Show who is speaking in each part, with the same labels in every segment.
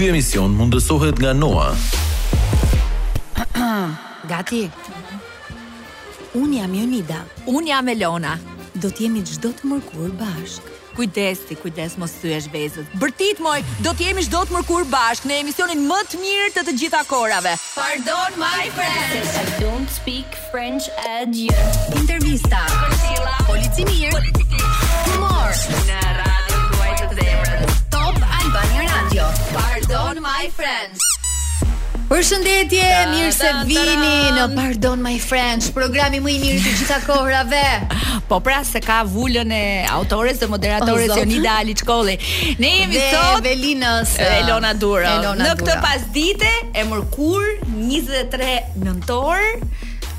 Speaker 1: Ky emision mundësohet nga Noa.
Speaker 2: Gati. Unë jam Jonida.
Speaker 3: Unë jam Elona.
Speaker 2: Do të jemi çdo të mërkurë bashkë.
Speaker 3: Kujdes ti, kujdes mos thyesh vezët. Bërtit moj, do të jemi çdo të mërkurë bashkë në emisionin më të mirë të të gjitha kohërave. Pardon my French.
Speaker 4: I don't speak French
Speaker 2: Intervista
Speaker 3: Këshilla
Speaker 2: Polici i mirë Humor
Speaker 3: Në radion tuaj të zemrës
Speaker 2: Top Albania Radio
Speaker 3: Pardon my French
Speaker 2: Përshëndetje, mirë se vini në Pardon My French, programi më i mirë i të gjitha kohërave.
Speaker 3: Po pra se ka vulën e autores dhe moderatores
Speaker 2: oh,
Speaker 3: Jonida Aliçkolli. Ne jemi
Speaker 2: dhe
Speaker 3: sot
Speaker 2: Velinës
Speaker 3: Elona Duro.
Speaker 2: Elona
Speaker 3: në këtë pasdite e mërkurë 23 Nëntor,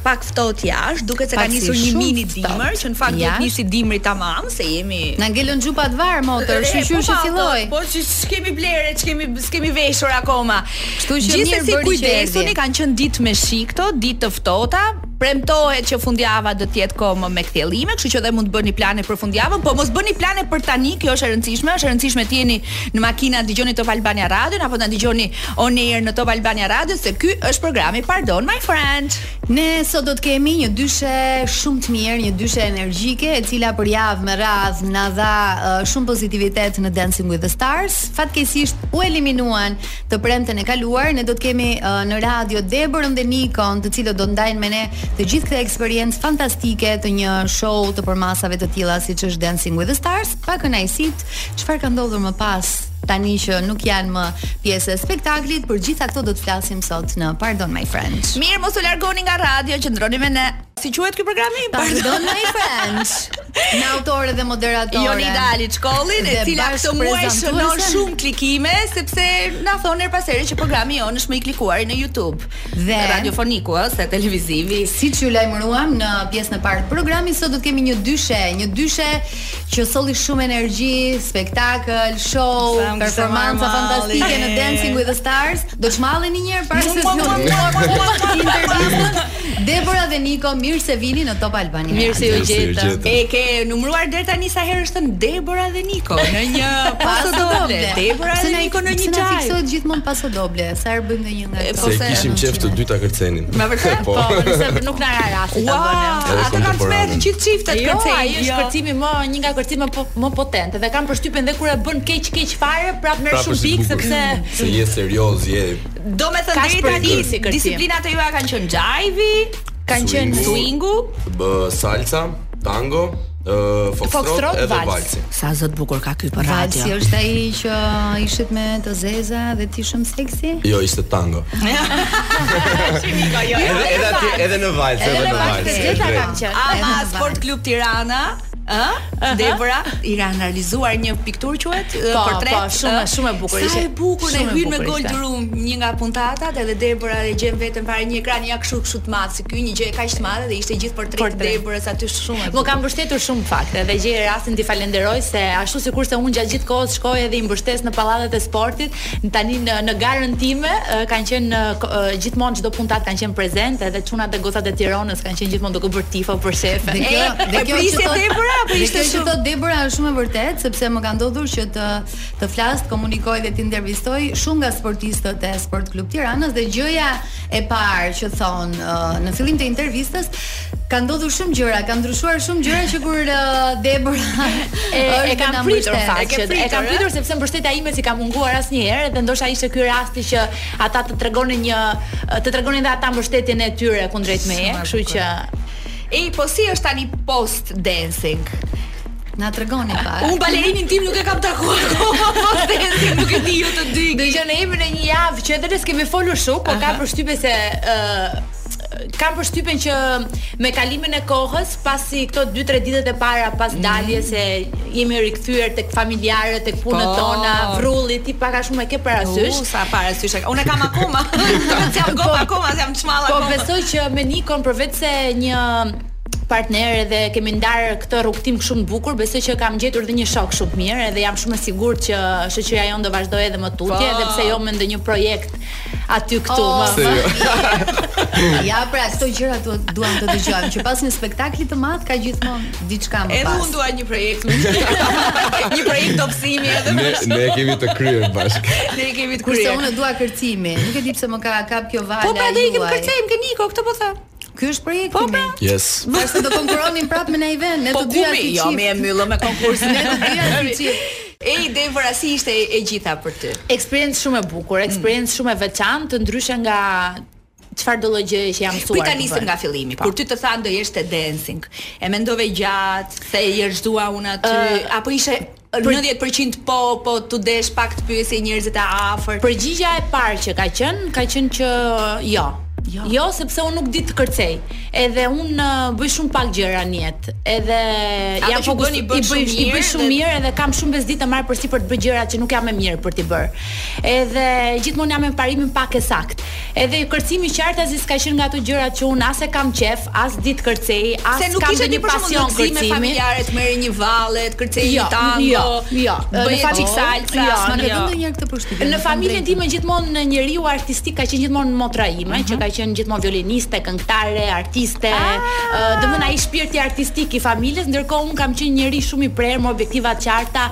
Speaker 3: pak ftohtë jashtë, duket se ka nisur një mini dimër, që në fakt do të nisi dimri tamam, se jemi
Speaker 2: Na ngelën xhupat var motër,
Speaker 3: kështu
Speaker 2: që
Speaker 3: është
Speaker 2: mirë
Speaker 3: që
Speaker 2: filloi.
Speaker 3: Po që i kemi blerë, s'i kemi veshur akoma.
Speaker 2: Kështu që mirë bëri
Speaker 3: kujdesuni, kanë qenë ditë me shi këto, ditë të ftohta, premtohet që fundjava do të jetë kohë më me kthjellime, kështu që dhe mund të bëni plane për fundjavën, po mos bëni plane për tani, kjo është e rëndësishme, është e rëndësishme të jeni në makinë, dëgjoni Top Albania Radio apo na dëgjoni On air në Top Albania Radio se ky është programi Pardon My French.
Speaker 2: Ne sot do të kemi një dyshe shumë të mirë, një dyshe energjike e cila për javë me radhë na dha uh, shumë pozitivitet në Dancing with the Stars. Fatkeqësisht u eliminuan të premten e kaluar. Ne do të kemi uh, në radio Deborën dhe Nikon, të cilët do ndajnë me ne të gjithë këtë eksperiencë fantastike të një show të përmasave të tilla siç është Dancing with the Stars. Pakënaqësitë, çfarë ka ndodhur më pas Tani që nuk janë më pjesë e spektaklit, për gjitha këto do të flasim sot në Pardon My French.
Speaker 3: Mirë, mos u largoni nga radio, qëndroni me ne. Si quhet ky program?
Speaker 2: Pardon My French. Me autore dhe moderatore.
Speaker 3: Jonida Aliçkollin, e cila këtë muaj shënon shumë klikime sepse na thonë herë pas here që programi jonë është më i klikuar në YouTube
Speaker 2: edhe
Speaker 3: radiofoniku se televizivi.
Speaker 2: Siç ju lajmëruam në pjesën e parë të programit, sot do të kemi një dyshe, një dyshe që solli shumë energji, spektakël, show, performanca fantastike në Dancing with the Stars. Do çmallemi një herë para se të fillojë intervista. Debora dhe Niko, mirë se vini në Top Albania.
Speaker 5: Mirë se ju
Speaker 1: gjetëm.
Speaker 3: E ke numëruar deri tani sa herë është thënë Debora dhe Niko në një paso doble. Debora dhe Niko në një
Speaker 2: xhajv. Na fiksohet gjithmonë paso doble, sa herë bëjmë ndonjë
Speaker 1: Se
Speaker 3: e
Speaker 1: kishim qejf të dy ta kërcenim.
Speaker 3: Me vërtet?
Speaker 1: Po,
Speaker 5: po ne se nuk na ra rasti ta bënim.
Speaker 1: A
Speaker 3: ta kenë
Speaker 1: shpresë
Speaker 3: të gjithë çiftet
Speaker 5: jo,
Speaker 3: kërcejnë.
Speaker 5: Ai është jo. kërcimi më një nga kërcimet më më potente dhe kam përshtypjen edhe kur e bën keq keq fare, prapë merr shumë pikë sepse
Speaker 1: se je serioz, je.
Speaker 5: Domethënë
Speaker 3: deri tani disiplinat e juaja kanë qenë xhajvi, kanë qenë swingu,
Speaker 1: salsa, tango, Foxtrot edhe valsi.
Speaker 3: Sa zë të bukur ka ky për radio.
Speaker 2: Valsi është ai që ishit me të zeza dhe ti shumë seksi?
Speaker 1: Jo, ishte tango. Jo, jo, edhe edhe aty edhe në vals, edhe në vals. Edhe
Speaker 5: në vals.
Speaker 3: Ama Sport Club Tirana. Ë? Debora, i ra analizuar një pikturë quhet
Speaker 5: po,
Speaker 3: portret.
Speaker 5: Po, shumë shumë e bukur ishte.
Speaker 3: Sa e bukur ne
Speaker 5: hymë
Speaker 3: në
Speaker 5: Golden
Speaker 3: Room, një nga puntatat edhe Debora e gjen veten para një ekrani ja kështu kështu të madh Ky një gjë kaq të madhe dhe ishte gjithë portret, portreti i Deborës aty shumë.
Speaker 5: Më ka mbështetur shumë në fakt dhe gjej rastin t'i falenderoj se ashtu sikurse unë gjatë gjithë kohës shkoj edhe i mbështes në pallatet e sportit, tani në në garën time kanë qenë gjithmonë çdo puntatë kanë qenë prezent edhe çunat dhe gocat e Tironës kanë qenë gjithmonë duke bërë tifo për shefe.
Speaker 2: Dhe kjo, dhe kjo që thotë
Speaker 3: Debora apo ishte shumë
Speaker 2: thot Debora është shumë e vërtet sepse më ka ndodhur që të të flas, të komunikoj dhe të intervistoj shumë nga sportistët e Sport Club Tiranës dhe gjëja e parë që thonë uh, në fillim të intervistës kanë ndodhur shumë gjëra, kanë ndryshuar shumë gjëra që kur uh, Debora
Speaker 5: e, e kam pritur
Speaker 2: në
Speaker 5: fakt,
Speaker 3: e
Speaker 5: kam pritur sepse mbështetja ime s'i ka munguar asnjëherë dhe ndoshta ishte ky rasti që ata të tregonin një të tregonin dhe ata mbështetjen e tyre kundrejt meje, kështu që
Speaker 3: Ej, po si është tani post dancing?
Speaker 2: Na tregoni pak.
Speaker 3: Un balerinin tim nuk e kam takuar akoma, po thjesht nuk e di ju të dy.
Speaker 5: Do që ne jemi në një javë që edhe ne s'kemi folur shumë, por kam përshtypje se ë kam përshtypjen që me kalimin e kohës, pasi këto 2-3 ditët e para pas mhm. daljes jemi rikthyer tek familjarët, tek punët
Speaker 3: po.
Speaker 5: tona, vrulli ti pak a shumë e ke parasysh.
Speaker 3: Sa parasysh. Unë kam akoma. S'jam ngop po. akoma, s'jam çmall
Speaker 5: po,
Speaker 3: akoma.
Speaker 5: Po besoj që me Nikon përveç se një partner edhe kemi ndarë këtë rrugëtim shumë të bukur. Besoj që kam gjetur dhe një shok shumë të mirë edhe jam shumë e sigurt që shoqëria jonë do vazhdojë edhe më tutje, edhe pse jo me ndonjë projekt aty këtu
Speaker 2: oh,
Speaker 5: më.
Speaker 1: Jo?
Speaker 2: ja pra, këto gjëra duam duam të dëgjojmë që pas një spektakli të madh ka gjithmonë diçka më pas.
Speaker 3: Edhe unë dua një projekt. një projekt kërcimi edhe më shumë.
Speaker 1: Ne kemi të kryer bashkë.
Speaker 3: Ne kemi të kryer.
Speaker 2: Kurse unë dua kërcimi. Nuk e di pse më ka kap kjo vala.
Speaker 3: Po pra, ne
Speaker 2: kemi
Speaker 3: kërcim, ke Niko, këtë po them.
Speaker 2: Ky është projekti
Speaker 3: po, pra.
Speaker 1: Yes.
Speaker 2: Pastaj do konkuronim prap me në vend, ne
Speaker 3: po,
Speaker 2: të dyja
Speaker 3: ti.
Speaker 2: Po
Speaker 3: jo, më e mbyllëm me konkursin
Speaker 2: ne të dyja ti çip.
Speaker 3: Ej, Debora, si ishte e, e gjitha për ty?
Speaker 5: Eksperiencë shumë e bukur, eksperiencë mm. shumë e veçantë, ndryshe nga çfarëdo lloj gjëje që jam mësuar. Prit
Speaker 3: ta
Speaker 5: nisim
Speaker 3: nga fillimi.
Speaker 5: Po.
Speaker 3: Kur ty të thanë do jesh te dancing, e mendove gjatë se ej ç'dua unë aty,
Speaker 5: uh,
Speaker 3: apo ishe Për nëntëdhjetë për qind po, po t'u desh pak të pyesje njerëzit e afërt.
Speaker 5: Përgjigja e parë që ka qenë, ka qenë që jo.
Speaker 3: Jo.
Speaker 5: Jo, sepse unë nuk di të kërcej. Edhe unë bëj shumë pak gjëra në jetë. Edhe
Speaker 3: Ato
Speaker 5: jam
Speaker 3: që
Speaker 5: fokus
Speaker 3: bën, i bën shumë mirë.
Speaker 5: I bëj shumë
Speaker 3: dhe...
Speaker 5: mirë edhe kam shumë bezdi të marr përsipër të bëj gjëra që nuk jam e mirë për t'i bërë. Edhe gjithmonë jam me parimin pak e saktë. Edhe kërcimi qartazi s'ka qenë nga ato gjërat që unë as e kam qef, as di të kërcej, as
Speaker 3: Se nuk
Speaker 5: kam kishe
Speaker 3: ti ndonjë për shembull
Speaker 5: pasion
Speaker 3: lulëzime
Speaker 5: kërcimi.
Speaker 3: familjare, të merrje një valle, kërceje
Speaker 5: Jo,
Speaker 3: një tango,
Speaker 5: jo, jo. Në bëje fami-
Speaker 3: çik salsa,
Speaker 5: Jo,
Speaker 2: s'ma ke dhënë ndonjëherë këtë përshtypje,
Speaker 5: Në me thënë familjen të drejtën. time gjithmonë njeriu artistik ka qenë gjithmonë motra ime, që ka qenë gjithmonë violiniste, këngëtare, artiste, ë, domethënë ai shpirti artistik i familjes, ndërkohë unë kam qenë njeri shumë i prerë me objektiva të qarta,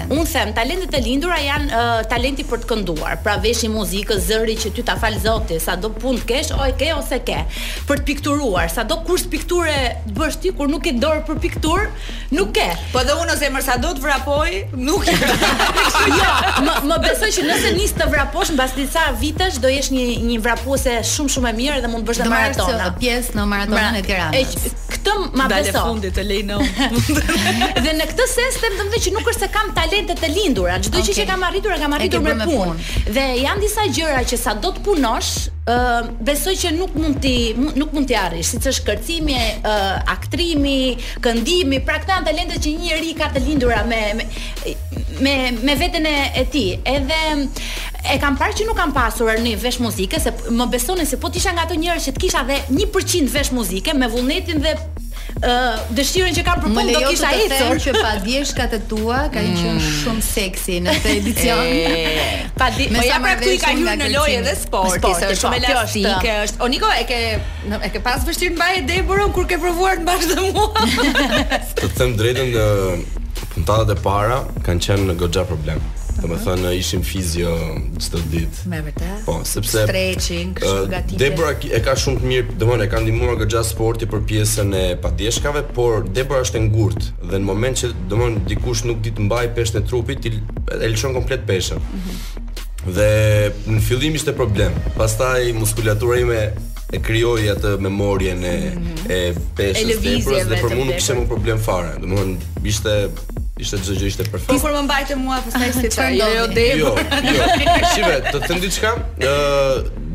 Speaker 2: Unë
Speaker 5: them, talentet e lindura janë uh, talenti për të kënduar. Pra veshi i muzikës, zëri që ty ta fal Zoti, sado punë të kesh, o e ke o s'e ke. Për të pikturuar, sado kurs pikture të bësh ti kur nuk ke dorë për pikturë, nuk ke.
Speaker 3: Po dhe unë zemër sado të vrapoj, nuk e.
Speaker 5: jo, më, më besoj që nëse nis të vraposh mbas disa vitesh do jesh një një vrapuese shumë shumë e mirë dhe mund të bësh dhe maratona.
Speaker 2: Do marrësh pjesë në maratonën e Tiranës.
Speaker 5: Këtë ma beso.
Speaker 3: Dalë e fundit të lejnë.
Speaker 5: dhe në këtë sens them domethënë që nuk është se kam talente të lindura, çdo okay.
Speaker 2: gjë
Speaker 5: që kam arritur e kam arritur me punë.
Speaker 2: Punë.
Speaker 5: Dhe janë disa gjëra që sado të punosh, ë uh, besoj që nuk mund t'i nuk mund t'i arrish, siç është kërcimi, uh, aktrimi, këndimi, pra këto janë talente që një njeri ka të lindura me me me, me veten e, e tij. Edhe E kam parë që nuk kam pasur ndonjë vesh muzike, se më besoni se po të isha nga ato njerëz që të kisha dhe 1% vesh muzike me vullnetin dhe ë dëshirën që kam për punë do kisha
Speaker 2: ecur. Më lejo të them që padjeshkat e tua kanë mm. qenë shumë seksi në këtë edicion.
Speaker 3: Po ja pra këtu i ka hyrë në lojë edhe sporti,
Speaker 5: sporti
Speaker 3: është shumë elastike, është. O Niko, e ke e ke pas të vështirë të mbaje Deborën kur ke provuar të mbash dhe mua.
Speaker 1: Të them të drejtën, puntatat e para kanë qenë një goxha problem. Domethënë, ishim fizio çdo ditë.
Speaker 3: Me vërtet?
Speaker 1: Po, sepse...
Speaker 3: Stretching, kështu
Speaker 1: gati
Speaker 3: të...
Speaker 1: Debora e ka shumë të mirë, domethënë e ka ndihmuar goxha sporti për pjesën e padjeshkave, por Debora është e ngurt, dhe në moment që, domethënë dikush nuk di të mbajë peshën e trupit, ti e lëshon komplet peshën. Mm -hmm. Dhe në fillim ishte problem, pastaj muskulatura ime e krijoi atë memorien e mm -hmm.
Speaker 3: e
Speaker 1: peshës e dhe për mua nuk
Speaker 3: ishte
Speaker 1: më problem fare. Domthonë ishte Ishte çdo gjë ishte perfekt.
Speaker 3: Ti kur më mbajte mua pastaj si ta jo jo
Speaker 2: deri.
Speaker 1: Jo, jo. Shive, të them diçka, ë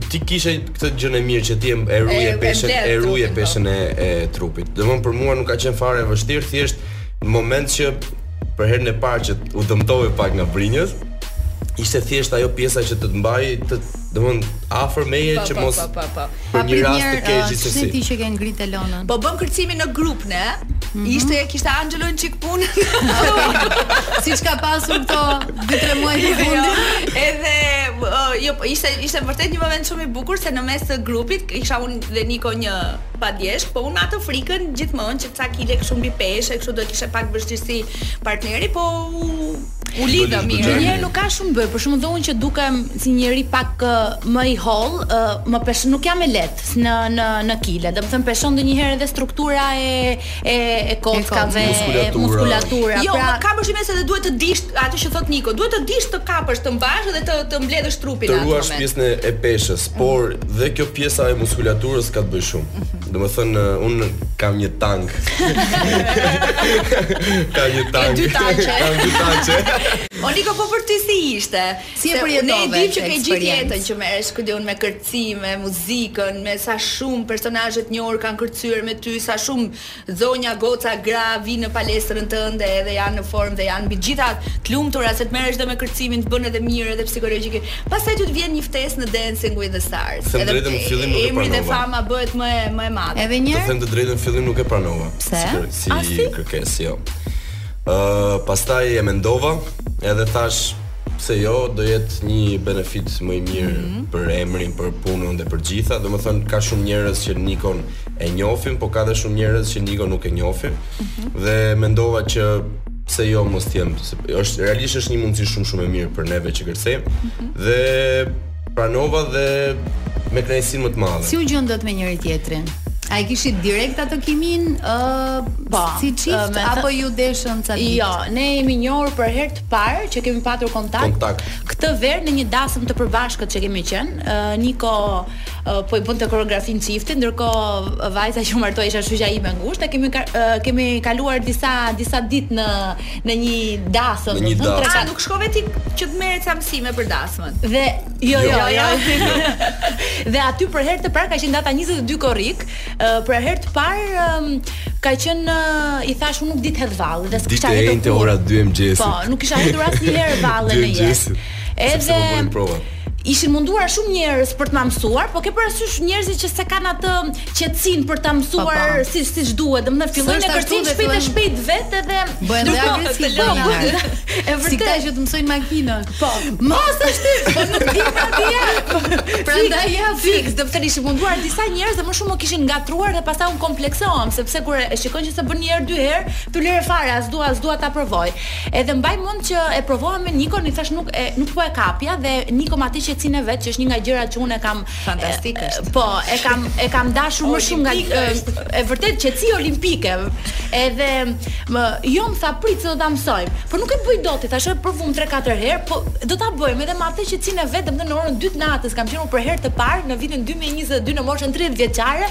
Speaker 1: ti kishe këtë gjënë e mirë që ti e
Speaker 3: ruaje
Speaker 1: peshën, e
Speaker 3: ruaje po.
Speaker 1: peshën e, e trupit. Domthon për mua nuk ka qenë fare e vështirë, thjesht në moment që për herën e parë që u dëmtove pak nga brinjët, ishte thjesht ajo pjesa që të të mbaj të domthon afër meje po, që po, mos
Speaker 3: po, po, po.
Speaker 1: Për një rast të keq
Speaker 2: gjithsesi. Si
Speaker 1: ti
Speaker 2: që ke ngrit Elonën.
Speaker 3: Po bënim kërcimin në grup ne. Mm -hmm. Ishte kishte Anxhelo një çik punë.
Speaker 2: Siç ka pasur këto 2-3 muaj të fundit.
Speaker 3: Edhe jo po, ishte ishte vërtet një moment shumë i bukur se në mes të grupit isha unë dhe Niko një padjesh, po unë atë frikën gjithmonë që ca kile kështu mbi peshë, kështu do të kishte pak vështirësi partneri, po U lidha mirë.
Speaker 5: Ndonjëherë nuk ka shumë të bëj, për shembull dhe unë që dukem si njëri pak uh, më i holl, uh, më peshë, nuk jam e lehtë në në në kile. Domethënë peshon ndonjëherë edhe struktura e e e kockave, e
Speaker 1: muskulatura.
Speaker 3: Jo,
Speaker 5: pra,
Speaker 3: ka të bëjë patjetër se dhe duhet të dish atë që thot Niko, duhet të dish të kapësh, të mbash dhe të të mbledhësh trupin
Speaker 1: atë
Speaker 3: moment. Të
Speaker 1: ruash pjesën e peshës, Por dhe kjo pjesa e muskulaturës ka të bëjë shumë. Mm -hmm. Domethënë un kam një tank. kam një tank.
Speaker 3: Dy tanqe.
Speaker 1: kam dy tanqe.
Speaker 3: o Niko po për ty si ishte?
Speaker 2: Si e përjetove?
Speaker 3: Ne e dimë që ke gjithë jetën që merresh kudo me kërcim, me muzikën, me sa shumë personazhe të njohur kanë kërcyer me ty, sa shumë Zonja goca gra vijnë në palestrën tënde edhe janë në formë dhe janë mbi të gjitha të lumtura se të merresh dhe me kërcimin të bën edhe mirë edhe psikologjikisht pastaj ty të vjen një ftesë në dancing with the stars
Speaker 1: edhe
Speaker 3: emri dhe fama bëhet më e më e madhe
Speaker 2: edhe një herë.
Speaker 1: Të them të drejtën në fillim nuk e pranova
Speaker 2: pse
Speaker 1: si kërkesë jo ë pastaj e mendova edhe thash pse jo do jetë një benefit më i mirë
Speaker 3: mhm.
Speaker 1: për emrin për punën dhe për gjitha domethënë ka shumë njerëz që nikon e njohin, po ka dhe shumë njerëz që Nikon nuk e njohin dhe mendova që pse jo mos të jem, se është realisht është një mundësi shumë shumë e mirë për neve që kërcejmë dhe pranova dhe me kënaqësi më të madhe.
Speaker 2: Si u gjendët me njëri tjetrin? A e kishit direkt atë kiminë, ë,
Speaker 5: po,
Speaker 2: si çift
Speaker 5: uh,
Speaker 2: apo ju deshën ca ditë?
Speaker 5: Jo, ne jemi njohur për herë të parë që kemi patur kontakt.
Speaker 1: Kontakt.
Speaker 5: Këtë verë në një dasëm të përbashkët që kemi qenë, uh, Niko po i bënte koreografin çiftit, ndërkohë vajza që u martua ishte shoqja ime e ngushtë, e kemi ka, kemi kaluar disa disa ditë në në një dasëm,
Speaker 1: në një dasëm.
Speaker 3: Ah, nuk shkove ti që të merrje ca mësime për dasmën.
Speaker 5: Dhe jo, jo,
Speaker 1: jo.
Speaker 5: jo. jo. dhe aty për herë të parë ka qenë data 22 korrik, për herë të parë ka qenë i thash unë nuk di të hedh valle, dhe s'kisha hedhur. Ishte
Speaker 1: ora 2 e mëngjesit.
Speaker 5: Po, nuk kisha hedhur asnjëherë
Speaker 1: valle
Speaker 5: në jetë.
Speaker 1: Edhe
Speaker 5: Ishin munduar shumë njerëz për të ma mësuar, po ke parasysh njerëzit që s'e kanë atë qetësinë për ta mësuar
Speaker 2: po, po.
Speaker 5: si siç duhet, domethënë fillojnë të
Speaker 2: kërcejnë
Speaker 5: shpejt e shpejt vetë edhe
Speaker 2: bëhen dhe agresiv.
Speaker 5: Po,
Speaker 2: po,
Speaker 5: e
Speaker 2: vërtetë. Si
Speaker 5: ata
Speaker 2: që të mësojnë makinën.
Speaker 5: Po. Mos e shtyp, po nuk di ta ngas.
Speaker 2: Prandaj ja
Speaker 5: fiks, domethënë ishin munduar disa njerëz dhe më shumë më kishin ngatruar dhe pastaj un kompleksohem sepse kur e shikon që s'e bën një herë dy herë, thu lëre fare, s'dua, s'dua ta provoj. Edhe mbaj mend që e provova me Nikon i thash nuk e nuk po e kapja dhe Niko me atë qetësinë e vet që është një nga gjërat që unë e kam fantastike
Speaker 3: është.
Speaker 5: Po, e kam e kam dashur më shumë nga e vërtet qetësi olimpike. Edhe më jo më tha prit se do ta mësojmë. Po nuk e bëj dot, i thashë, e provum 3-4 herë, po do ta bëjmë edhe me atë qetësinë e vet, domethënë në orën 2 të natës kam qenë unë për herë të parë në vitin 2022 në moshën 30 vjeçare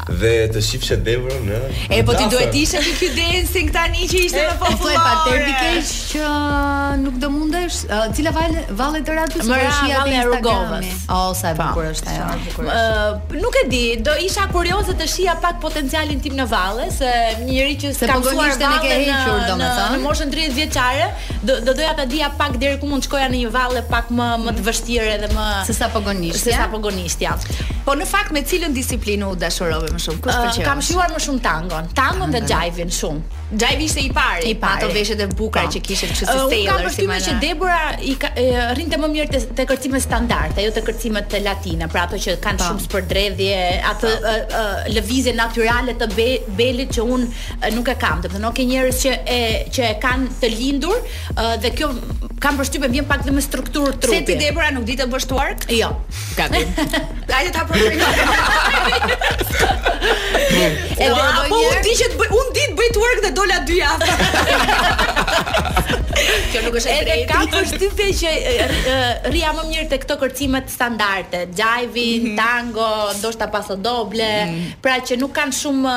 Speaker 1: Dhe
Speaker 5: të
Speaker 1: shifshe Deborën në
Speaker 3: E po ti duhet ishe te ky dancing tani që ishte me
Speaker 2: popullore. Thuaj parter ti keq që nuk do mundesh. Uh, cila valle valle të
Speaker 5: radhës po shi atë Instagramin.
Speaker 2: Oh, sa e po. bukur është ajo.
Speaker 5: Uh, nuk e di, do isha kurioze të shija pak potencialin tim në valle se njeri që s'ka mësuar valle në, në,
Speaker 2: në,
Speaker 5: në moshën 30 vjeçare, Do do doja ta dija pak deri ku mund të shkoja në një valle pak më më të vështirë edhe më
Speaker 2: se sa pogonishtja.
Speaker 5: Se sa pogonishtja.
Speaker 3: Po në fakt me cilën disiplinë u dashurove më shumë? Kush
Speaker 5: të
Speaker 3: pëlqeu?
Speaker 5: Uh, kam shijuar më shumë tangon, tangon dhe xhajvin shumë.
Speaker 3: Xhajvi ishte i pari,
Speaker 5: i pari.
Speaker 3: ato veshjet e bukura
Speaker 5: po.
Speaker 3: që kishin kështu si
Speaker 5: sailor. Uh, kam përshtypjen që Debora i rrinte më mirë te, te kërcimet standarde, jo te kërcimet e latine, pra ato që kanë
Speaker 2: po.
Speaker 5: shumë spërdredhje, atë po. lëvizje natyrale të be, belit që un nuk e kam, domethënë ka njerëz që e që e kanë të lindur uh, dhe kjo kam përshtypjen vjen pak dhe me strukturë trupi.
Speaker 3: Se ti Debora nuk di të bësh twerk?
Speaker 5: Jo.
Speaker 3: Gabim. Hajde ta provoj. E
Speaker 2: di
Speaker 3: të
Speaker 2: bëj.
Speaker 3: Unë di që të bëj, unë di të bëj twerk dhe dola dy javë. Kjo nuk është e drejtë.
Speaker 5: Edhe kam përshtypje që rrija më mirë te këto kërcimet standarde, jive, mm -hmm. tango, ndoshta paso doble, mm -hmm. pra që nuk kanë shumë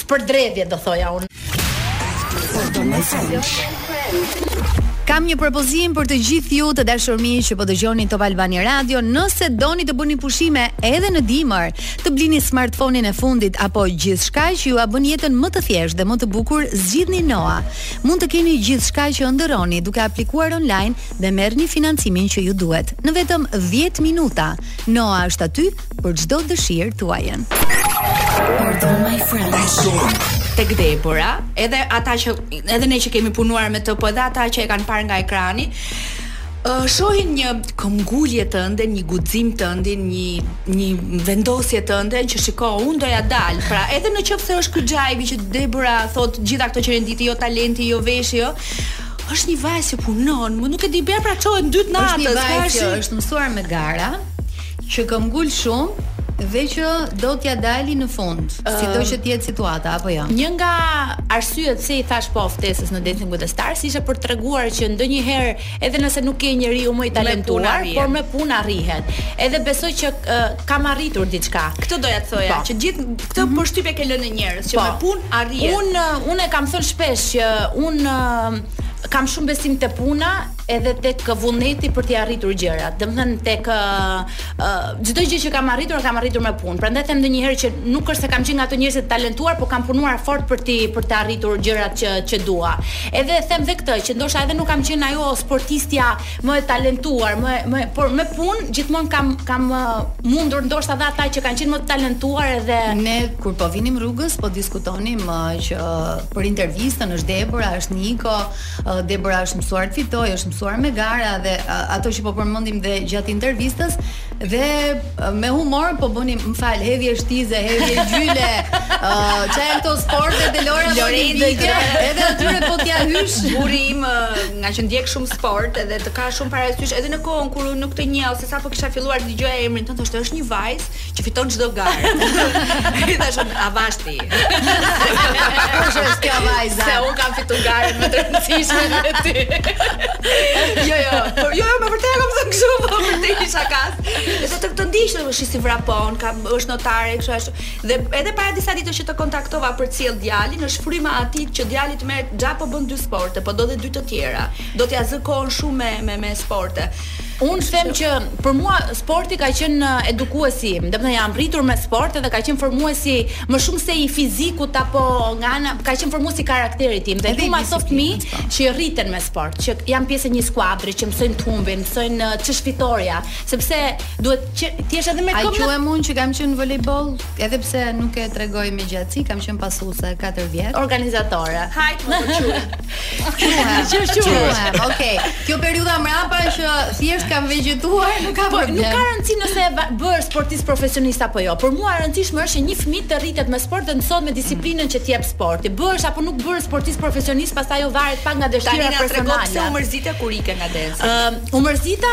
Speaker 5: spërdredhje do thoja unë.
Speaker 2: Kam një propozim për të gjithë ju të dashur miq që po dëgjoni Top Albania Radio, nëse doni të bëni pushime edhe në dimër, të blini smartphone-in e fundit apo gjithçka që jua bën jetën më të thjeshtë dhe më të bukur, zgjidhni Noa. Mund të keni gjithçka që ëndërroni duke aplikuar online dhe merrni financimin që ju duhet në vetëm 10 minuta. Noa është aty për çdo dëshirë tuajën. Pardon my friend.
Speaker 3: Tek Debora, edhe ata që edhe ne që kemi punuar me të, po edhe ata që e kanë parë nga ekrani, uh, shohin një këmbëngulje tënden, një guxim tëndin, një një vendosje tënden që shiko, unë do t'ia dal. Pra, edhe në qoftë se është ky xhajvi që Debora thotë, gjithë këto që renditi, jo talenti, jo veshi, jo është një vajzë që punon, më nuk e di bërë pra çohet në
Speaker 2: dy të
Speaker 3: natës. Është një
Speaker 2: vajzë që është mësuar me gara, Që këmbëngul shumë dhe që do t'ia dali në fund, uh, sido që të jetë situata apo jo.
Speaker 5: Një nga arsyet pse i thashë po ftesës në Dancing with the Stars ishte për të treguar që ndonjëherë edhe nëse nuk je njeriu më i talentuar,
Speaker 3: me
Speaker 5: por me punë arrihet. Edhe besoj që uh, kam arritur diçka.
Speaker 3: Këtë doja të thoja,
Speaker 5: po.
Speaker 3: që gjithë këtë mm -hmm. përshtypje ke lënë te njerëzit që
Speaker 5: po.
Speaker 3: me punë arrihet.
Speaker 5: Unë unë e kam thënë shpesh që unë uh, kam shumë besim te puna edhe tek vullneti për t'i arritur gjërat. Domethënë tek çdo gjë që kam arritur, kam arritur me punë. Prandaj them ndonjëherë që nuk është se kam qenë nga ato njerëz të talentuar, por kam punuar fort për ti për të arritur gjërat që që dua. Edhe them edhe këtë që ndoshta edhe nuk kam qenë ajo sportistja më e talentuar, më më por me punë gjithmonë kam kam mundur ndoshta edhe ata që kanë qenë më të talentuar edhe
Speaker 2: ne kur po vinim rrugës po diskutonim që për intervistën është Debora, është Niko, Debora është mësuar të fitojë, është mësuar me gara dhe ato që po përmendim dhe gjatë intervistës dhe me humor po bënim, më fal, hedhje shtize, hedhje gjyle. Ë, ca këto sporte te
Speaker 3: Lojërat
Speaker 2: Olimpike, edhe atyre po t'ia hysh
Speaker 3: burri im ngaqë ndjek shumë sport edhe të ka shumë parasysh edhe në kohën kur unë nuk të njihja ose sapo kisha filluar të dëgjoja emrin tënd thoshte është një vajzë që fiton çdo garë. I thash un avash ti.
Speaker 2: Kush është kjo vajza?
Speaker 3: Se un kam fituar garën më të rëndësishme me ty. jo, jo, por jo, jo, më vërtet kam thënë kështu, po vërtet isha kas. Edhe ti këtë ndiq të shi si vrapon, ka është notare kështu ashtu. Dhe edhe para disa ditësh që të kontaktova përcjell djalin, është fryma e atij që djalit mirë, xha po bën dy sporte, po do dhe dy të tjera. Do t'ja zë kohën shumë me me, me sporte.
Speaker 5: Unë them që për mua sporti ka qenë uh, edukuesi im, domethënë jam rritur me sport edhe ka qenë formuesi më shumë se i fizikut apo nga ana ka qenë formuesi i karakterit tim dhe kur shof fëmijë
Speaker 2: po.
Speaker 5: që rriten me sport, që janë pjesë e një skuadre që mësojnë të humbin, mësojnë uh, ç'është fitorja, sepse duhet që të jesh edhe me këmbë.
Speaker 2: A quhem unë që kam qenë volejboll, edhe pse nuk e tregoj me gjatësi, kam qenë pasuese 4 vjet.
Speaker 5: Organizatore.
Speaker 3: Hajt më
Speaker 2: Quhem,
Speaker 5: quhem.
Speaker 2: Okej. Kjo periudha mbrapa që thjesht kam vegjetuar, nuk ka
Speaker 5: po,
Speaker 2: problem.
Speaker 5: Nuk ka rëndësi nëse bëhesh sportist profesionist apo jo. Për mua e rëndësishme është që një fëmijë të rritet me sport dhe të mësohet me disiplinën që të jep sporti. Bëhesh apo nuk bëhesh sportist profesionist, pastaj ajo varet pak nga dëshira personale.
Speaker 3: Tani na tregon pse u mërzite kur ike nga Dancing.
Speaker 5: Ëm, u mërzita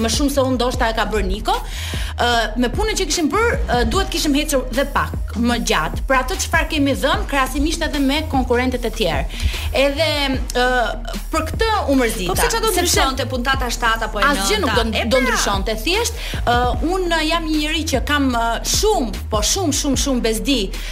Speaker 5: më shumë se unë ndoshta e ka bërë Niko. Ë uh, me punën që kishim bër, uh, duhet të kishim ecur dhe pak më gjatë. Për atë çfarë kemi dhën krahasimisht edhe me konkurrentët e tjerë. Edhe ë uh, për këtë u mërzita.
Speaker 3: Po pse çfarë do
Speaker 5: të
Speaker 3: ndryshonte puntata 7 apo e 9?
Speaker 5: Asgjë nuk do të
Speaker 3: pra.
Speaker 5: ndryshonte. Thjesht uh, unë jam një njeri që kam uh, shumë, po shumë shumë shumë bezdi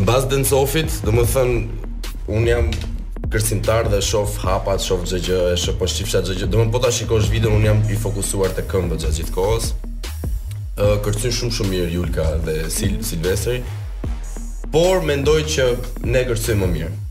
Speaker 1: Mbas dance offit, domethënë, unë jam kërcimtar dhe shof hapat, shof çdo gjë, e shoh po shifsha çdo gjë. Domthon po ta shikosh videon, un jam i fokusuar te këmbët gjatë gjithë kohës. Ë kërcyen shumë shumë mirë Julka dhe Sil Silvestri. Por mendoj që ne kërcym më mirë.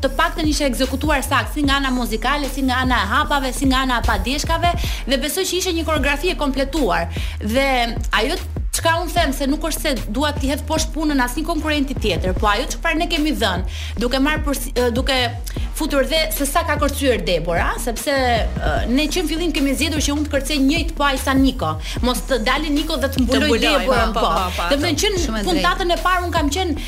Speaker 2: Të
Speaker 5: paktën isha ekzekutuar saktë, si nga ana muzikale, si nga ana e hapave, si nga ana e padeshkave dhe besoj që ishte një koreografi e kompletuar. Dhe ajo çka unë them se nuk është se dua t'i hedh poshtë punën asnjë konkurrenti tjetër, po ajo çfarë ne kemi dhënë, duke marrë për duke futur dhe se sa ka kërcyer Debora, sepse ne që në fillim kemi zgjedhur që unë të kërcej njëjtë po aq sa Niko. Mos të dali Niko dhe të
Speaker 3: mbulojë
Speaker 5: Deborën,
Speaker 3: po.
Speaker 5: Domethënë që në puntatën e parë unë kam qenë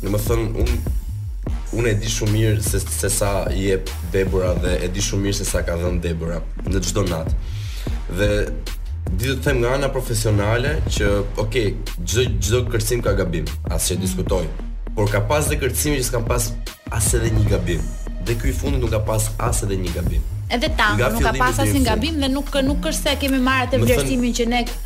Speaker 1: Domethënë, unë un e di shumë mirë se, se sa jep Debora dhe e di shumë mirë se sa ka dhënë Debora në çdo natë. Dhe di të them nga ana profesionale që, ok, çdo, çdo kërcim ka gabim, as që e diskutoj. Por ka pas dhe kërcime që s'kam pas as edhe një gabim. Dhe ky i fundit nuk ka pas as edhe një gabim.
Speaker 5: Edhe tango nuk ka pas asnjë gabim dhe nuk nuk është se kemi marrë atë vlerësimin që ne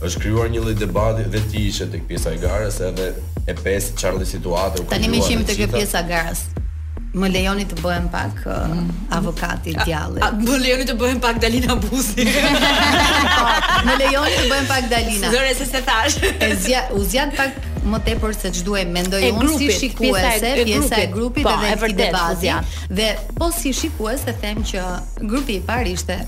Speaker 1: Është krijuar një lloj debati dhe ti ishe tek pjesa e garës edhe e pe se çfarë lloj situate u
Speaker 2: krijua.
Speaker 1: Tani
Speaker 2: meqë jemi
Speaker 1: tek
Speaker 2: pjesa e garës, më lejoni të bëhem pak uh, avokati i djallit.
Speaker 3: Më lejoni të bëhem pak Dalina Buzi.
Speaker 2: Po, më lejoni të bëhem pak Dalina.
Speaker 3: Zëre se s'e thashë.
Speaker 2: U zgja, u zgjat pak më tepër se ç'duhej mendoj unë si shikuese,
Speaker 5: pjesa e grupit, po,
Speaker 2: dhe
Speaker 5: e
Speaker 2: vërtetë,
Speaker 5: debatit.
Speaker 2: Dhe po si shikues e them që grupi i parë ishte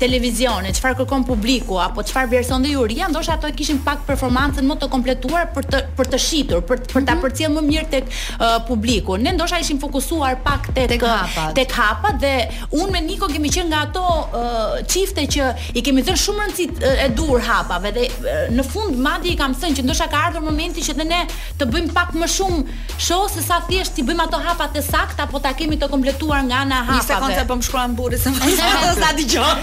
Speaker 5: televizioni, çfarë kërkon publiku apo çfarë vlerëson dhe juria, ndoshta ato e kishin pak performancën më të kompletuar për të për të shitur, për për ta mhm. përcjellë më mirë tek uh, publiku. Ne ndoshta ishim fokusuar pak tek
Speaker 2: tek hapat.
Speaker 5: Tek hapat dhe unë me Niko kemi qenë nga ato uh, çifte që i kemi dhënë shumë rëndësi edhe hapave dhe uh, në fund madje i kam thënë që ndoshta ka ardhur momenti që dhe ne të bëjmë pak më shumë show se sa thjesht t'i bëjmë ato hapat e sakta apo ta kemi të kompletuar nga ana
Speaker 3: e hapave. Një
Speaker 5: sekondë
Speaker 3: po më shkruan burri se më s'e dëgjon.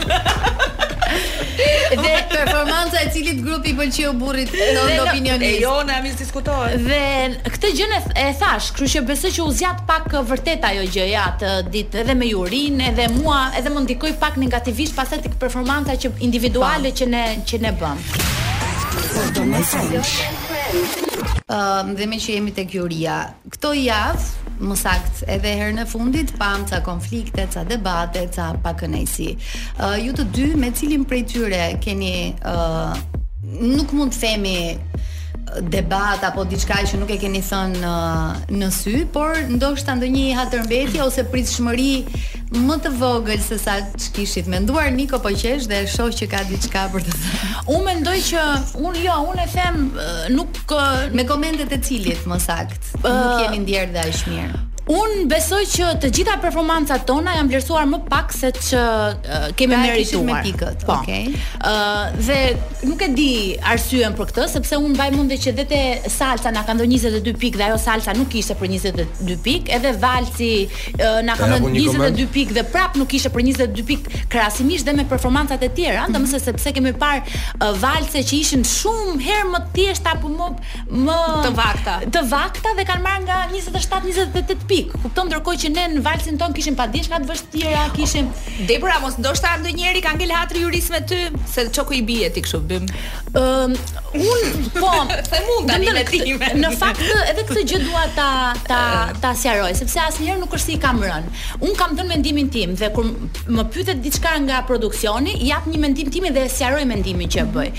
Speaker 2: dhe performanca e cilit grupi i pëlqeu burrit
Speaker 3: në
Speaker 2: opinionin.
Speaker 3: E jona, mi, s'diskutohet.
Speaker 5: Dhe këtë gjë e, e thashë, kështu që besoj që u zgjat pak vërtet ajo gjëja atë ditë edhe me jurinë, edhe mua, edhe më ndikoi pak negativisht pastaj tek performanca individuale po. që ne që ne bëmë.
Speaker 2: Ëm dhe meqë jemi tek juria, këto javë, më saktë edhe herën e fundit pamë ca konflikte, ca debate, ca pakënaqësi. Ë ju të dy me cilin prej tyre keni ë nuk mund të themi debat apo diçka që nuk e keni thënë në sy, por ndoshta ndonjë hatërmbetje ose pritshmëri Më të vogël se sa ç'kishit menduar, Niko po qesh dhe e shoh që ka diçka për të thënë.
Speaker 5: Unë mendoj që unë jo, unë e them nuk
Speaker 2: me komentet e cilit më saktë. Uh, nuk jemi ndjerë dhe aq mirë.
Speaker 5: Un besoj që të gjitha performancat tona janë vlerësuar më pak seç uh, kemi merituar.
Speaker 2: Me pikët,
Speaker 5: po.
Speaker 2: Okay.
Speaker 5: Uh, dhe nuk e di arsyen për këtë, sepse un mbaj mend që te salsa na ka dhënë 22 pikë dhe ajo salsa nuk ishte për 22 pikë, edhe valsi na ka dhënë 22 pikë dhe prap nuk ishte për 22 pikë krahasimisht dhe me performancat e tjera, mm -hmm. domethënë sepse kemi parë uh, valse që ishin shumë herë më të thjeshta apo më më
Speaker 3: të vakta.
Speaker 5: Të vakta dhe kanë marrë nga 27-28 pikë. Kupton ndërkohë që ne në valsin ton kishim pa diçka të vështira, kishim
Speaker 3: Debora mos ndoshta ndonjëri ka ngel hatri jurisë me ty se ç'po i bie ti kështu bim.
Speaker 5: Ëm um, Un po,
Speaker 3: se mund tani me time.
Speaker 5: Në fakt edhe këtë gjë dua ta ta ta sqaroj, sepse asnjëherë nuk është si i kam rënë. Un kam dhënë mendimin tim dhe kur më pyetet diçka nga produksioni, jap një mendim timin dhe e sqaroj mendimin që e bëj.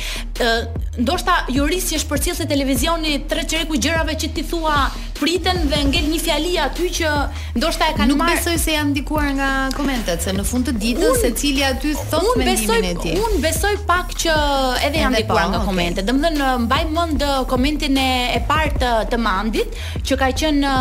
Speaker 5: Ë ndoshta jurisë i është përcjell se televizioni tre çereku i gjërave që ti thua priten dhe ngel një fjali aty që Ndoshta e kanë
Speaker 2: nuk
Speaker 5: marrë.
Speaker 2: Nuk besoj se janë ndikuar nga komentet, se në fund të ditës
Speaker 5: un,
Speaker 2: secili aty thot
Speaker 5: un
Speaker 2: mendimin besoj, e tij.
Speaker 5: Un besoj pak që edhe janë ndikuar
Speaker 2: po,
Speaker 5: nga komentet. Okay. Domethënë mbaj mend komentin e e parë të, të Mandit, që ka qenë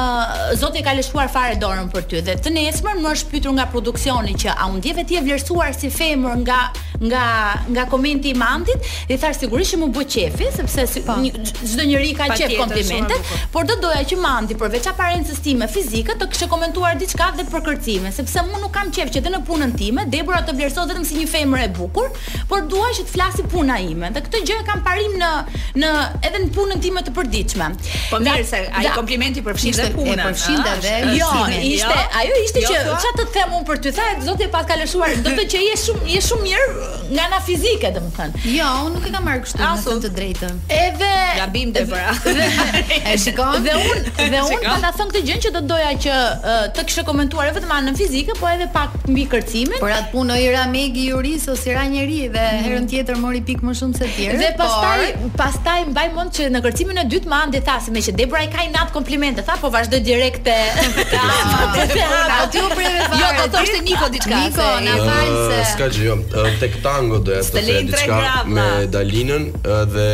Speaker 5: zoti e ka lëshuar fare dorën për ty dhe të nesërmen është pyetur nga produksioni që a u ndjeve ti e vlerësuar si femër nga nga nga komenti i Mandit, i thash sigurisht që m'u bë qefi sepse
Speaker 2: po.
Speaker 5: çdo njeri ka qef komplimente, por do doja që Mandi përveç aparencës Time, fizike, të kishte komentuar diçka dhe për kërcimin, sepse unë nuk kam qejf që dhe në punën time, Debora të vlerësohet vetëm si një femër e bukur, por dua që të flasi puna ime. Dhe këtë gjë e kam parim në në edhe në punën time të përditshme.
Speaker 3: Po mirë se ai komplimenti përfshin dhe punën.
Speaker 2: E përfshin dhe
Speaker 3: dhe
Speaker 5: jo, ishte,
Speaker 3: jo?
Speaker 5: ajo ishte
Speaker 3: jo,
Speaker 5: që ç'a të them unë për ty, tha zoti e paska lëshuar, do të thotë që je shumë je shumë mirë nga ana fizike, domethënë.
Speaker 2: Jo, unë nuk e kam marrë kështu, me thënë të drejtën.
Speaker 5: Edhe
Speaker 3: gabim te pra.
Speaker 2: E shikon?
Speaker 5: Dhe unë, dhe unë pata thënë këtë gjë që do doja që të kishe komentuar jo vetëm anën fizike, po edhe pak mbi kërcimin.
Speaker 2: Por atë punë i ra Megi jurisë ose i ra njëri dhe mm. herën tjetër mori pik më shumë se tjerë.
Speaker 5: Dhe pastaj,
Speaker 2: por...
Speaker 5: pastaj mbaj mend që në kërcimin e dytë Mandi tha se meqë Debora i ka inat komplimentet, tha po vazhdoj direkt te.
Speaker 2: Aty u preve fare.
Speaker 3: Jo, do të thoshte Niko
Speaker 2: Niko, na fal se uh,
Speaker 1: s'ka gjë, jo, uh, tek tango doja të
Speaker 3: them
Speaker 1: diçka me Dalinën uh, dhe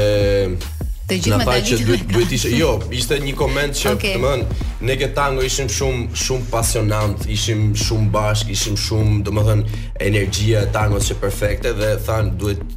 Speaker 2: Të gjithë me
Speaker 1: Dalinën. Që duhet duhet ishte, jo, ishte një koment që
Speaker 2: okay.
Speaker 1: domethënë ne ke tango ishim shumë shumë pasionant, ishim shumë bashkë, ishim shumë domthon energjia e tangos qe perfekte dhe than duhet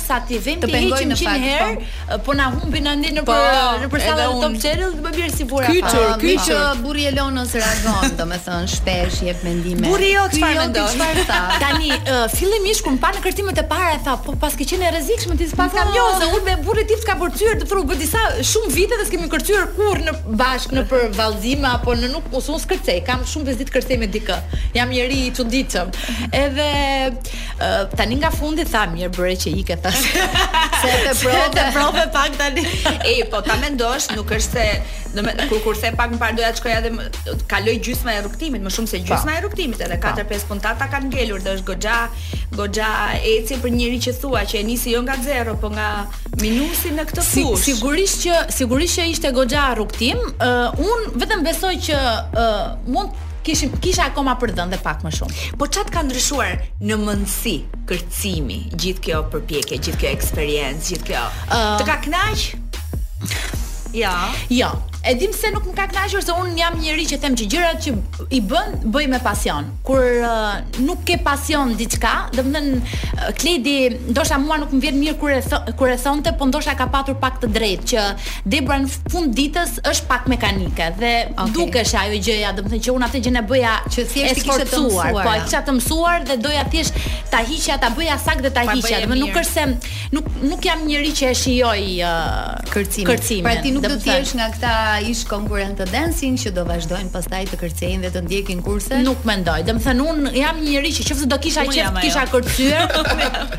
Speaker 5: sa t'i
Speaker 2: vim
Speaker 5: t'i heqim
Speaker 2: një
Speaker 5: herë po. po na humbin ande në
Speaker 3: po,
Speaker 5: për
Speaker 3: nëpër
Speaker 5: sallën e Top Channel më mirë si burra
Speaker 2: pa
Speaker 3: po.
Speaker 2: kyçe burri i Elonës reagon domethën shpesh jep mendime
Speaker 3: burri jo çfarë
Speaker 2: jo,
Speaker 3: mendon
Speaker 2: çfarë tha
Speaker 5: tani fillimisht kur pa në kërcimet e para e tha po paske qenë e rrezikshme ti
Speaker 2: s'paskam
Speaker 5: jo se unë me burrin tim s'kam kërcyer të thonë bëj disa shumë vite dhe s'kemi kërcyer kurrë ne bashkë nëpër vallëzim apo në nuk ose un s'kërcej kam shumë bezdi të kërcej me dikë jam njeri i çuditshëm edhe Uh, tani nga fundi tha mirë bëre që i ke thënë.
Speaker 2: Se të prove,
Speaker 5: të prove pak tani.
Speaker 3: Ej, po ta mendosh, nuk është se do me kur kur the pak më parë doja të shkoja edhe kaloj gjysma e rrugtimit, më shumë se gjysma e rrugtimit, edhe 4-5 puntata kanë ngelur dhe është goxha goxha ecje për një njeri që thua që e nisi jo nga zero, po nga minusi në këtë
Speaker 5: fushë.
Speaker 3: Si,
Speaker 5: sigurisht që sigurisht që ishte goxha rrugtim, uh, un vetëm besoj që uh, mund kishim kisha akoma për dhënë dhe pak më shumë.
Speaker 3: Po ça të ka ndryshuar në mendësi kërcimi, gjithë kjo përpjekje, gjithë kjo eksperiencë, gjithë kjo.
Speaker 5: Uh,
Speaker 3: të ka kënaq? Jo.
Speaker 5: Jo. E dim se nuk më ka kënaqur se un jam njeri që them që gjërat që i bën, bëj me pasion. Kur uh, nuk ke pasion diçka, domethënë uh, Kledi, ndoshta mua nuk më vjen mirë kur e kur e thonte, po ndoshta ka patur pak të drejtë që Debora në fund ditës është pak mekanike dhe
Speaker 2: okay.
Speaker 5: dukesha ajo gjëja, domethënë që unë atë gjënë e bëja
Speaker 2: që thjesht kisha të mësuar,
Speaker 5: po e kisha të mësuar dhe doja thjesht ta hiqja, ta bëja saktë dhe ta hiqja.
Speaker 3: Do
Speaker 5: të nuk është se nuk nuk jam njeri që e shijoj uh,
Speaker 2: kërcimin.
Speaker 5: kërcimin.
Speaker 2: Pra ti nuk do të jesh nga këta ish konkurrentë të Dancing që do vazhdojnë pastaj të kërcejnë dhe të ndjekin kurse?
Speaker 5: Nuk mendoj. Domethënë
Speaker 3: unë jam
Speaker 5: njeri
Speaker 2: që
Speaker 5: në qoftë do kisha
Speaker 3: qef kisha kërcyer.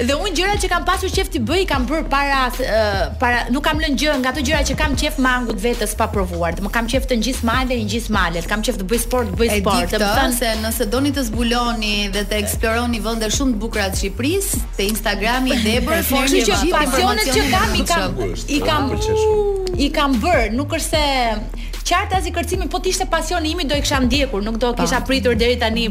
Speaker 3: Dhe
Speaker 1: unë
Speaker 5: gjërat që kam pasur qef t'i bëj i kam bër para uh, para nuk kam lënë gjë nga ato gjëra që kam qef mangut vetes pa provuar. Kam qef të ngjis male, i ngjis male, kam qef të bëj sport, bëj sport.
Speaker 2: Të
Speaker 5: thënë
Speaker 2: se nëse doni të zbuloni dhe të eksploroni vende shumë të bukura të Shqipërisë, te Instagrami i Deborës,
Speaker 5: por që që pasionet që kam i kam i kam i kam bër, nuk është se qartazi, kërcimi po të ishte pasioni im do e kisha ndjekur, nuk do kisha pritur deri tani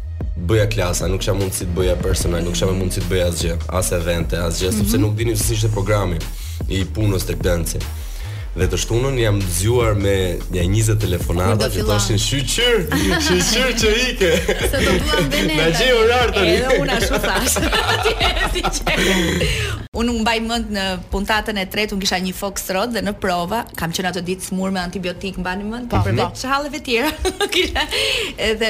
Speaker 1: bëja klasa, nuk kisha mundësi të bëja personal, nuk kisha më mundësi të bëja asgjë, as evente, asgjë, mm -hmm. sepse
Speaker 2: mhm.
Speaker 1: nuk dinim si ishte programi i punës tek Dancing. Dhe të shtunën jam zgjuar me nja 20 telefonata që thoshin shyqyr, shyqyr që ike.
Speaker 2: Sa do duam vemi.
Speaker 1: Na gjej orar tani.
Speaker 3: Edhe unë ashtu thash. Unë mbaj mend në puntatën e tretë, unë kisha një foxtrot dhe në prova kam qenë atë ditë smur me antibiotik, mbani mend,
Speaker 2: po,
Speaker 3: përveç po. halleve të tjera. Edhe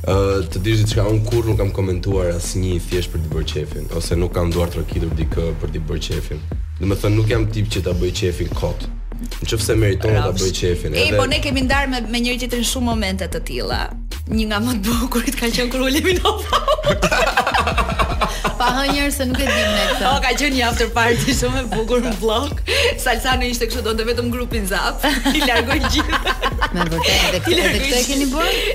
Speaker 1: Ëh, të dish diçka, unë kurrë nuk kam komentuar asnji thjesht për t'i bërë qefin, ose nuk kam duartrokitur dikë për t'i bërë qefin. Domethënë nuk jam tip që ta bëj qefin kot. Në qoftë se meriton ta bëj qefin,
Speaker 3: edhe Ej, po ne kemi ndarë me me njëri-tjetrin shumë momente të tilla. Një nga më të bukurit ka qenë kur ulemi në vallë.
Speaker 2: Pa hënjer se nuk e dim ne këtë.
Speaker 3: Oh, ka qenë një after party shumë e bukur në Bllok. Salsanoja ishte kështu, donte vetëm grupin zap. I largoi gjithë.
Speaker 2: Me vërtetë, edhe këtë edhe këtë e keni bërë?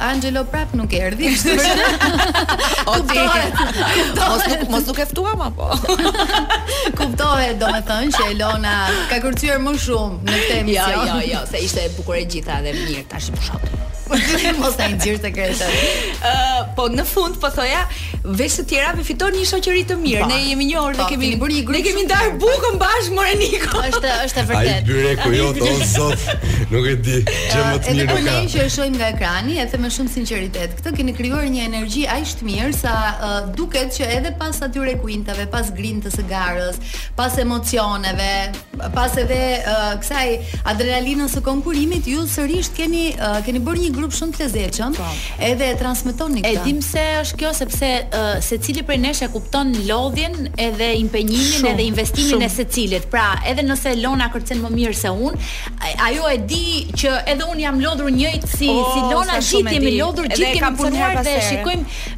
Speaker 2: Anxhelo prap nuk erdhi, është vërtet.
Speaker 3: O ti. Mos nuk mos nuk e ftuam apo.
Speaker 2: Kuptohet, domethënë që Elona ka kërcyer më shumë në këtë emision.
Speaker 3: Jo, jo, jo, se ishte e bukur e gjitha dhe mirë, tash po shoh.
Speaker 2: Mos t'i nxjerr sekretet.
Speaker 3: Ë, po në fund po thoja, Veç të tjerave fiton një shoqëri të mirë. Ne jemi njohur dhe kemi
Speaker 2: bërë një grup.
Speaker 3: Ne kemi
Speaker 2: ndarë
Speaker 3: bukën bashkë more Niko.
Speaker 5: Është është e vërtetë.
Speaker 1: Ai
Speaker 5: bëre
Speaker 1: ku jo o zot. Nuk e di. Gjë më të mirë nuk ka.
Speaker 2: Ne që e shohim nga ekrani, e them me shumë sinqeritet. Këtu keni krijuar një energji aq të mirë sa duket që edhe pas atyre kuintave, pas grintës së garës, pas emocioneve, Pas edhe uh, kësaj adrenalinës së konkurimit, ju sërish keni uh, keni bërë një grup shumë të lezetshëm, po. edhe e transmetoni këtë.
Speaker 5: E di pse është kjo sepse uh, secili prej nesh e kupton lodhjen edhe impenjimin
Speaker 3: shum,
Speaker 5: edhe investimin
Speaker 3: shum.
Speaker 5: e secilit. Pra, edhe nëse Lona kërcen më mirë se unë, ajo e di që edhe unë jam lodhur njëjtë si
Speaker 3: oh,
Speaker 5: si Lona, gjithë jemi lodhur, gjithë kemi punuar dhe shikojmë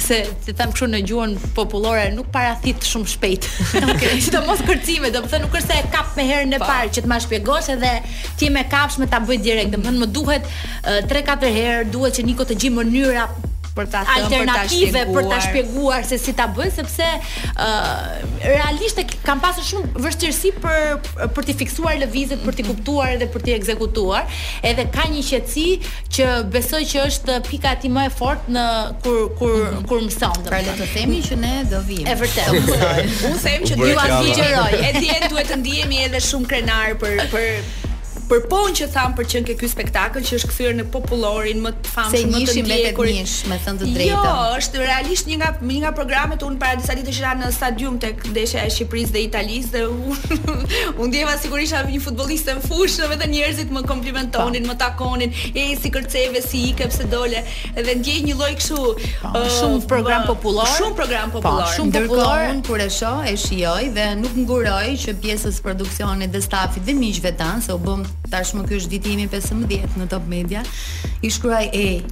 Speaker 3: se
Speaker 1: si
Speaker 5: themi kështu në gjuhën popullore nuk parathit shumë shpejt. Okej. Okay. Me kërcime, domethënë nuk është se e kap me herën e po. parë që të ma shpjegosh edhe ti ma kap shpejt ta bëj direkt. Domethënë më duhet 3-4 herë, duhet që Niko të gjejë mënyra
Speaker 3: për ta thënë
Speaker 5: alternative për ta
Speaker 3: shpjeguar
Speaker 5: se si ta bëj sepse ë realisht kam pasur shumë vështirësi për për të fiksuar lëvizjet, për të kuptuar edhe për të ekzekutuar, edhe ka një qetësi që besoj që është pika e tij më e fortë në kur kur mm -hmm. kur mëson.
Speaker 2: Pra le të themi që ne do vijmë.
Speaker 5: E vërtetë.
Speaker 3: Unë them që
Speaker 1: do
Speaker 3: ta sugjeroj. Edhe duhet të ndihemi edhe shumë krenarë për për për punë që thamë për çën ke ky spektakël, që është kthyer në popullorin më të famshëm më të
Speaker 2: ndjekur.
Speaker 3: Se
Speaker 2: njëshi me thënë të drejtën.
Speaker 3: Jo, është realisht një nga një nga programet unë para disa ditësh isha në stadium tek ndeshja e Shqipërisë dhe Italisë dhe unë unë ndjeva si gati një futbollist në fushë, vetëm njerëzit më Komplimentonin më takonin ej si kërceve si ike pse dole dhe ndjeja një lloj kështu uh,
Speaker 5: shumë program popullor
Speaker 3: shumë program po, popullor
Speaker 5: shumë popullor
Speaker 2: un kur e shoh e shijoj dhe nuk nguroj që pjesës produksionit dhe stafit dhe miqve tanë se u bëmë tashmë ky është viti 15 në Top Media i shkruaj
Speaker 5: ej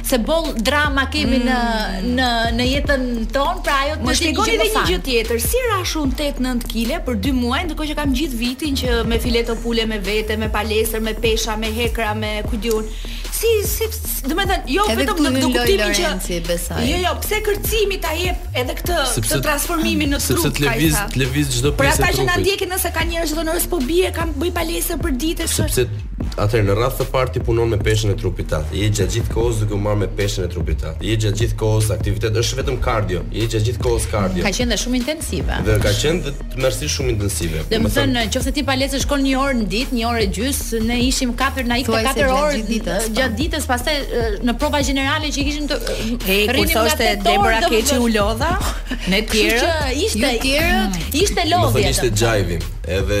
Speaker 5: se boll drama kemi në mm. në në jetën tonë, pra ajo të
Speaker 3: shpjegoni edhe një gjë tjetër, si rashë un 8-9 kg për 2 muaj, ndërkohë që kam gjithë vitin që me fileto pule me vete, me palestër, me pesha, me hekra, me ku di un. Si si domethënë, jo
Speaker 2: edhe
Speaker 3: vetëm në kuptimin që
Speaker 2: si besoj.
Speaker 3: Jo, jo, pse kërcimi ta jep edhe këtë
Speaker 1: sepse,
Speaker 3: këtë transformimin në trup,
Speaker 1: sepse të lëviz, të lëviz çdo
Speaker 3: pra
Speaker 1: pjesë e trupit.
Speaker 3: Pra ata që na ndjekin nëse ka njerëz që thonë, "Po bie, kam bëj palestër për ditë."
Speaker 1: Sepse Atëherë në radhë të parë ti punon me peshën e trupit tat, je gjatë gjithë kohës duke u marrë me peshën e trupit tat, je gjatë gjithë kohës aktivitet është vetëm kardio, je gjatë gjithë kohës kardio.
Speaker 5: Ka qenë dhe shumë intensive.
Speaker 1: Dhe ka qenë dhe tmerrësisht shumë intensive.
Speaker 5: Domethënë
Speaker 1: në
Speaker 5: qoftë se ti palestër shkon një orë në ditë, një orë e gjys, ne ishim katër na ikte katër orë
Speaker 2: ditës,
Speaker 5: gjatë ditës, pastaj në prova gjenerale që kishim të rrinim na
Speaker 3: thoshte Debora Keçi u lodha, ne tjerë,
Speaker 5: ishte
Speaker 2: tjerë,
Speaker 5: ishte lodhje.
Speaker 1: Ishte xhajvim, edhe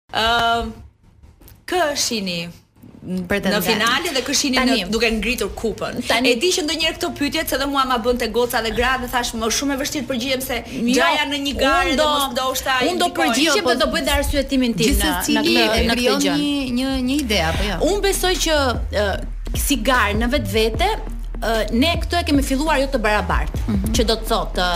Speaker 1: Ë
Speaker 3: uh, kë shihni
Speaker 2: pretendent.
Speaker 3: Në finale dhe kë
Speaker 5: shihni
Speaker 3: në duke ngritur kupën.
Speaker 5: Tani
Speaker 3: e di që ndonjëherë këto pyetje se dhe mua ma bënte goca dje pardje thash është shumë e vështirë të përgjigjem se jo, gjaja në një garë do ndoshta ai.
Speaker 5: Unë do përgjigjem dhe do bëj dhe arsyetimin tim në në këtë në këtë gjë.
Speaker 2: Një një ide apo jo.
Speaker 5: Unë besoj që si garë në vetvete ne këtu e kemi filluar jo të barabartë, mhm. që do të thotë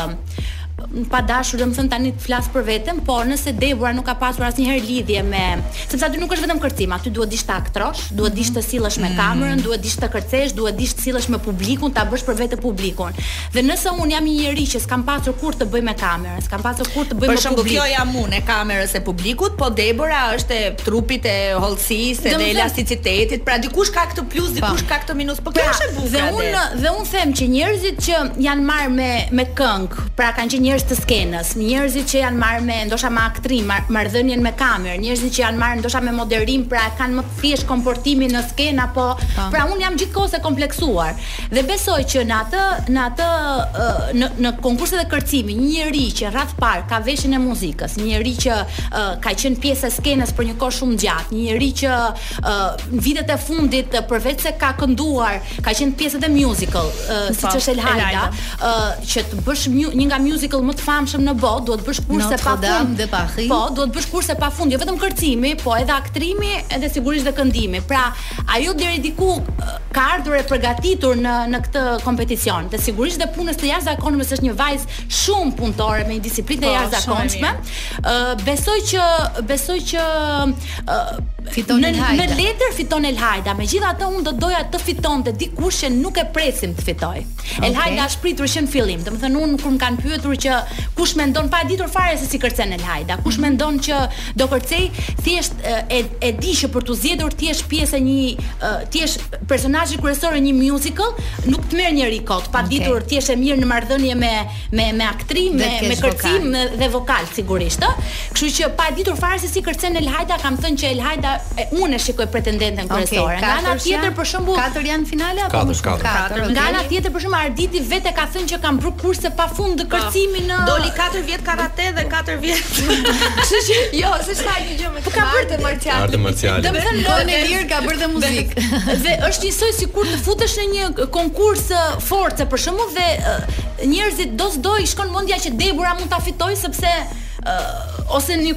Speaker 5: pa dashur domethën tani të flas për veten, po nëse Debora nuk ka pasur asnjëherë lidhje me, sepse aty nuk është vetëm kërcim, aty duhet dish të aktrosh, duhet dish të sillesh me mm. kamerën, duhet dish të kërcesh, duhet dish të sillesh me publikun, ta bësh për vete publikun. Dhe nëse un jam një njeri që s'kam pasur kurrë të bëj me kamerën, s'kam pasur kurrë të bëj me
Speaker 3: publikun.
Speaker 5: Për shembull,
Speaker 3: kjo jam un e kamerës e publikut, po Debora është e trupit e hollësisë dhe elasticitetit. Pra dikush ka këtë plus, po. dikush ka këtë minus, po kjo pra, është e bukur.
Speaker 5: Dhe un dhe un them që njerëzit që janë marrë me me këngë, pra kanë qenë njerëz të skenës, njerëzit që janë marrë me ndoshta me aktrim, mar, marrëdhënien me kamerë, njerëzit që janë marrë ndoshta me moderim, pra kanë më të thjesht komportimin në skenë apo jo. pra un jam gjithë kohës e kompleksuar. Dhe besoj që në atë në atë në në konkurs kërcimi, një njeri që radhë të parë ka veshin e muzikës, një njeri që uh, ka qenë pjesë e skenës për një kohë shumë gjatë, një njeri që uh, vitet e fundit përveç se ka kënduar, Ka qenë pjesë e musical, uh, siç po, është Elhajda, ë uh, që të bësh një nga musical më të famshëm në botë, duhet të bësh kurse pa fund
Speaker 2: dhe pa xhi.
Speaker 5: Po, duhet të bësh kurse pa fund, jo vetëm kërcimi, po edhe aktrimi, edhe sigurisht dhe këndimi. Pra, ajo deri diku uh, ka ardhur e përgatitur në në këtë kompeticion. Dhe sigurisht dhe punës së jashtëzakonshme është një vajzë shumë punëtore me një disiplinë të
Speaker 3: po,
Speaker 5: jashtëzakonshme. Ë uh, besoj që besoj që uh,
Speaker 2: Fiton
Speaker 5: në,
Speaker 2: Elhajda.
Speaker 5: Në letër fiton Elhajda. Megjithatë unë do doja të fitonte dikush që nuk e presim të fitojë. Okay. Elhajda është pritur që në fillim. Domethënë unë kur më kanë pyetur që kush mendon pa ditur fare se si kërcen Elhajda, kush mhm. mendon që do kërcej, thjesht e, e di që për t'u zgjedhur të jesh pjesë e një të jesh personazhi kryesor i një musical, nuk të merr njeri kot pa
Speaker 2: okay.
Speaker 5: ditur të jesh e mirë në marrëdhënie me me me aktrim, me me kërcim dhe vokal sigurisht, ë. Kështu që pa ditur fare se si kërcen Elhajda, kam thënë që Elhajdën, unë e shikoj pretendenten kryesore. Okay, nga ana tjetër për shembull,
Speaker 2: katër janë në finale apo
Speaker 1: katër, katër,
Speaker 2: katër.
Speaker 5: Nga ana tjetër për shembull Arditi vetë ka thënë që kam bërë kurse pafund të po, kërcimit në
Speaker 3: Doli 4 vjet karate dhe 4 vjet. Kështu që jo, se çka një gjë më të
Speaker 5: ka bërë
Speaker 3: arte marciale.
Speaker 1: Arte marciale.
Speaker 5: Do të thënë
Speaker 2: Lone Lir ka bërë dhe muzikë.
Speaker 5: Dhe është njësoj sikur të futesh në një konkurs force për shembull dhe njerëzit do do i shkon mendja që Debora mund ta fitojë sepse ose një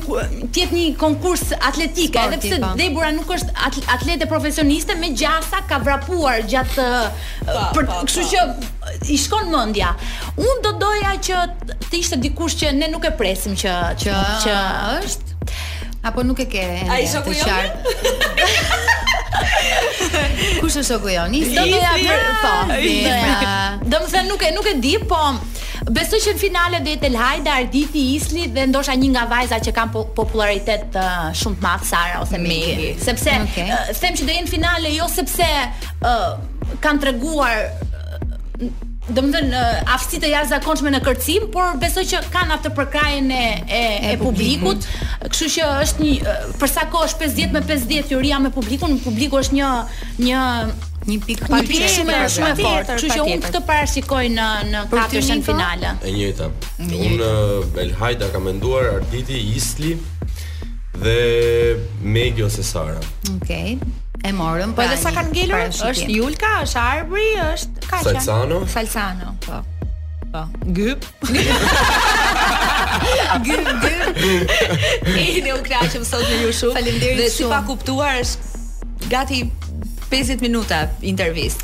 Speaker 5: të jetë një konkurs
Speaker 2: atletik,
Speaker 5: edhe pse
Speaker 2: po.
Speaker 5: Debora nuk është atlete profesioniste, me gjasa ka vrapuar gjatë po, për po, kështu që i shkon mendja. Unë do doja që të ishte dikush që ne nuk e presim që
Speaker 2: që,
Speaker 5: që
Speaker 2: është Apo nuk e ke ende.
Speaker 3: Ai shoku jon
Speaker 2: qartë. Kush është shoku jon? Nis
Speaker 5: do të ja për po. Domethënë nuk e nuk e di, po Besoj që në finale do jetë Elhajda, Ardithi, Isli dhe ndoshta një nga vajzat që kanë po popullaritet uh, shumë të madh Sara ose Megi. Sepse
Speaker 2: okay.
Speaker 5: uh, them që do jetë në finale jo sepse uh, kanë treguar domethënë aftësi të jashtëzakonshme në kërcim, por besoj që kanë atë përkrahjen e e, e,
Speaker 2: e
Speaker 5: publikut. Kështu që është një për sa kohë është 50 me 50 juria me publikun, publiku është një një
Speaker 2: një pikë
Speaker 5: pa pikë shumë shumë e fortë. Kështu që unë këtë parashikoj në në
Speaker 2: katërshën
Speaker 5: finale.
Speaker 1: E njëjta. Unë Elhajda ka menduar Arditi Isli dhe Megi ose Sara.
Speaker 2: Okej. Okay. e morëm
Speaker 3: po
Speaker 2: pra.
Speaker 3: Po edhe sa kanë ngelur? Është Julka, është Arbri, është Kaqa.
Speaker 1: Salsano.
Speaker 3: Salsano, po. Po, gyp.
Speaker 2: Gyp, gyp.
Speaker 3: Ej, ne u kënaqëm sot me ju shumë.
Speaker 2: Faleminderit shumë.
Speaker 3: Dhe si pa kuptuar është gati 50 minuta intervistë.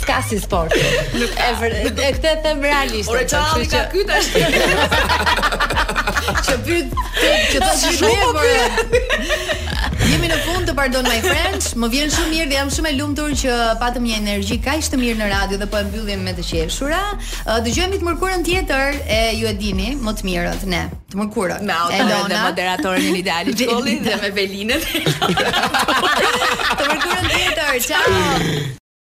Speaker 2: S'ka si sport. Nuk është e
Speaker 3: vërtetë. E
Speaker 5: këtë e them realisht.
Speaker 3: Ore çfarë halli
Speaker 5: ka
Speaker 3: ky tash?
Speaker 2: Që pyet, që të shih
Speaker 3: më
Speaker 2: mirë. Jemi në fund të Pardon My Friends. Më vjen shumë mirë dhe jam shumë e lumtur që patëm një energji kaq të mirë në radio dhe po e mbyllim me të qeshura. Dëgjohemi të mërkurën tjetër e ju e dini, më të mirët ne. Të mërkurën.
Speaker 3: Me autorin dhe moderatorin ideal Çolli dhe me Belinën.
Speaker 2: Të mërkurën tjetër. Ciao.